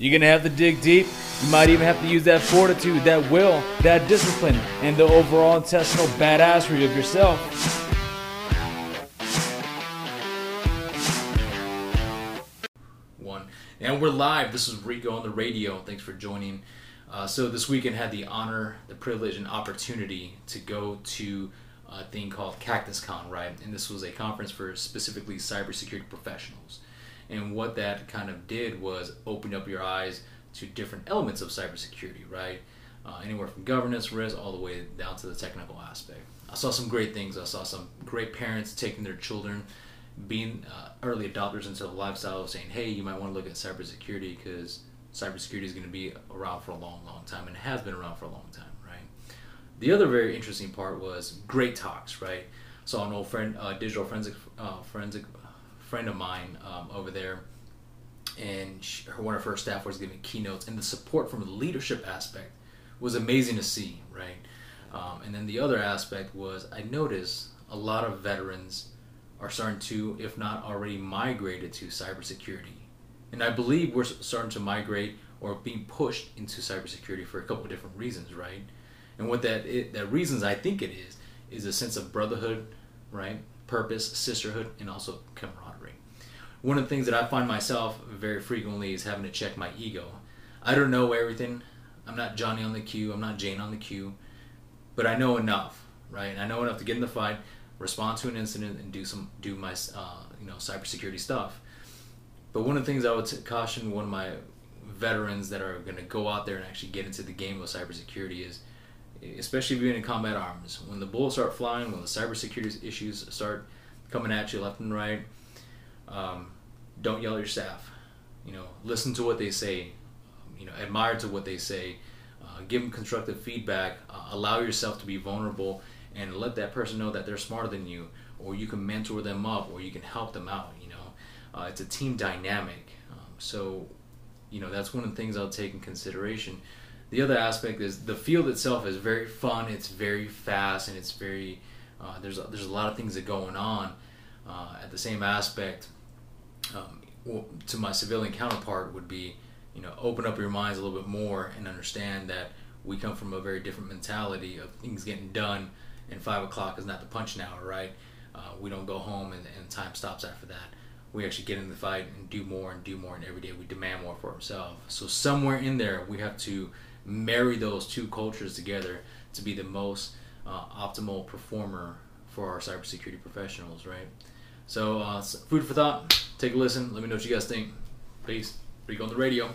You're gonna have to dig deep. You might even have to use that fortitude, that will, that discipline, and the overall intestinal badassery of yourself. One. And we're live. This is Rico on the radio. Thanks for joining. Uh, so this weekend had the honor, the privilege, and opportunity to go to a thing called Cactus Con, right? And this was a conference for specifically cybersecurity professionals. And what that kind of did was open up your eyes to different elements of cybersecurity, right? Uh, anywhere from governance, risk, all the way down to the technical aspect. I saw some great things. I saw some great parents taking their children, being uh, early adopters into the lifestyle, of saying, "Hey, you might want to look at cybersecurity because cybersecurity is going to be around for a long, long time, and has been around for a long time, right?" The other very interesting part was great talks, right? Saw an old friend, uh, digital forensic uh, forensic friend of mine um, over there, and she, her, one of her staff was giving keynotes, and the support from the leadership aspect was amazing to see, right? Um, and then the other aspect was I noticed a lot of veterans are starting to, if not already migrated to cybersecurity. And I believe we're starting to migrate or being pushed into cybersecurity for a couple of different reasons, right? And what that it, that reasons I think it is is a sense of brotherhood, right? Purpose, sisterhood, and also camaraderie. One of the things that I find myself very frequently is having to check my ego. I don't know everything. I'm not Johnny on the queue. I'm not Jane on the queue, but I know enough, right? I know enough to get in the fight, respond to an incident, and do some do my uh, you know cybersecurity stuff. But one of the things I would caution one of my veterans that are going to go out there and actually get into the game of cybersecurity is, especially if you're in combat arms, when the bullets start flying, when the cybersecurity issues start coming at you left and right, um, don't yell at your staff. You know, listen to what they say. You know, admire to what they say. Uh, give them constructive feedback. Uh, allow yourself to be vulnerable, and let that person know that they're smarter than you, or you can mentor them up, or you can help them out. You know, uh, it's a team dynamic. Um, so, you know, that's one of the things I'll take in consideration. The other aspect is the field itself is very fun. It's very fast, and it's very uh, there's a, there's a lot of things that going on. Uh, at the same aspect, um, to my civilian counterpart would be, you know, open up your minds a little bit more and understand that we come from a very different mentality of things getting done, and five o'clock is not the punching hour, right? Uh, we don't go home and, and time stops after that. We actually get in the fight and do more and do more, and every day we demand more for ourselves. So somewhere in there, we have to marry those two cultures together to be the most uh, optimal performer for our cybersecurity professionals, right? So, uh, food for thought. Take a listen. Let me know what you guys think. Peace. Rico on the radio.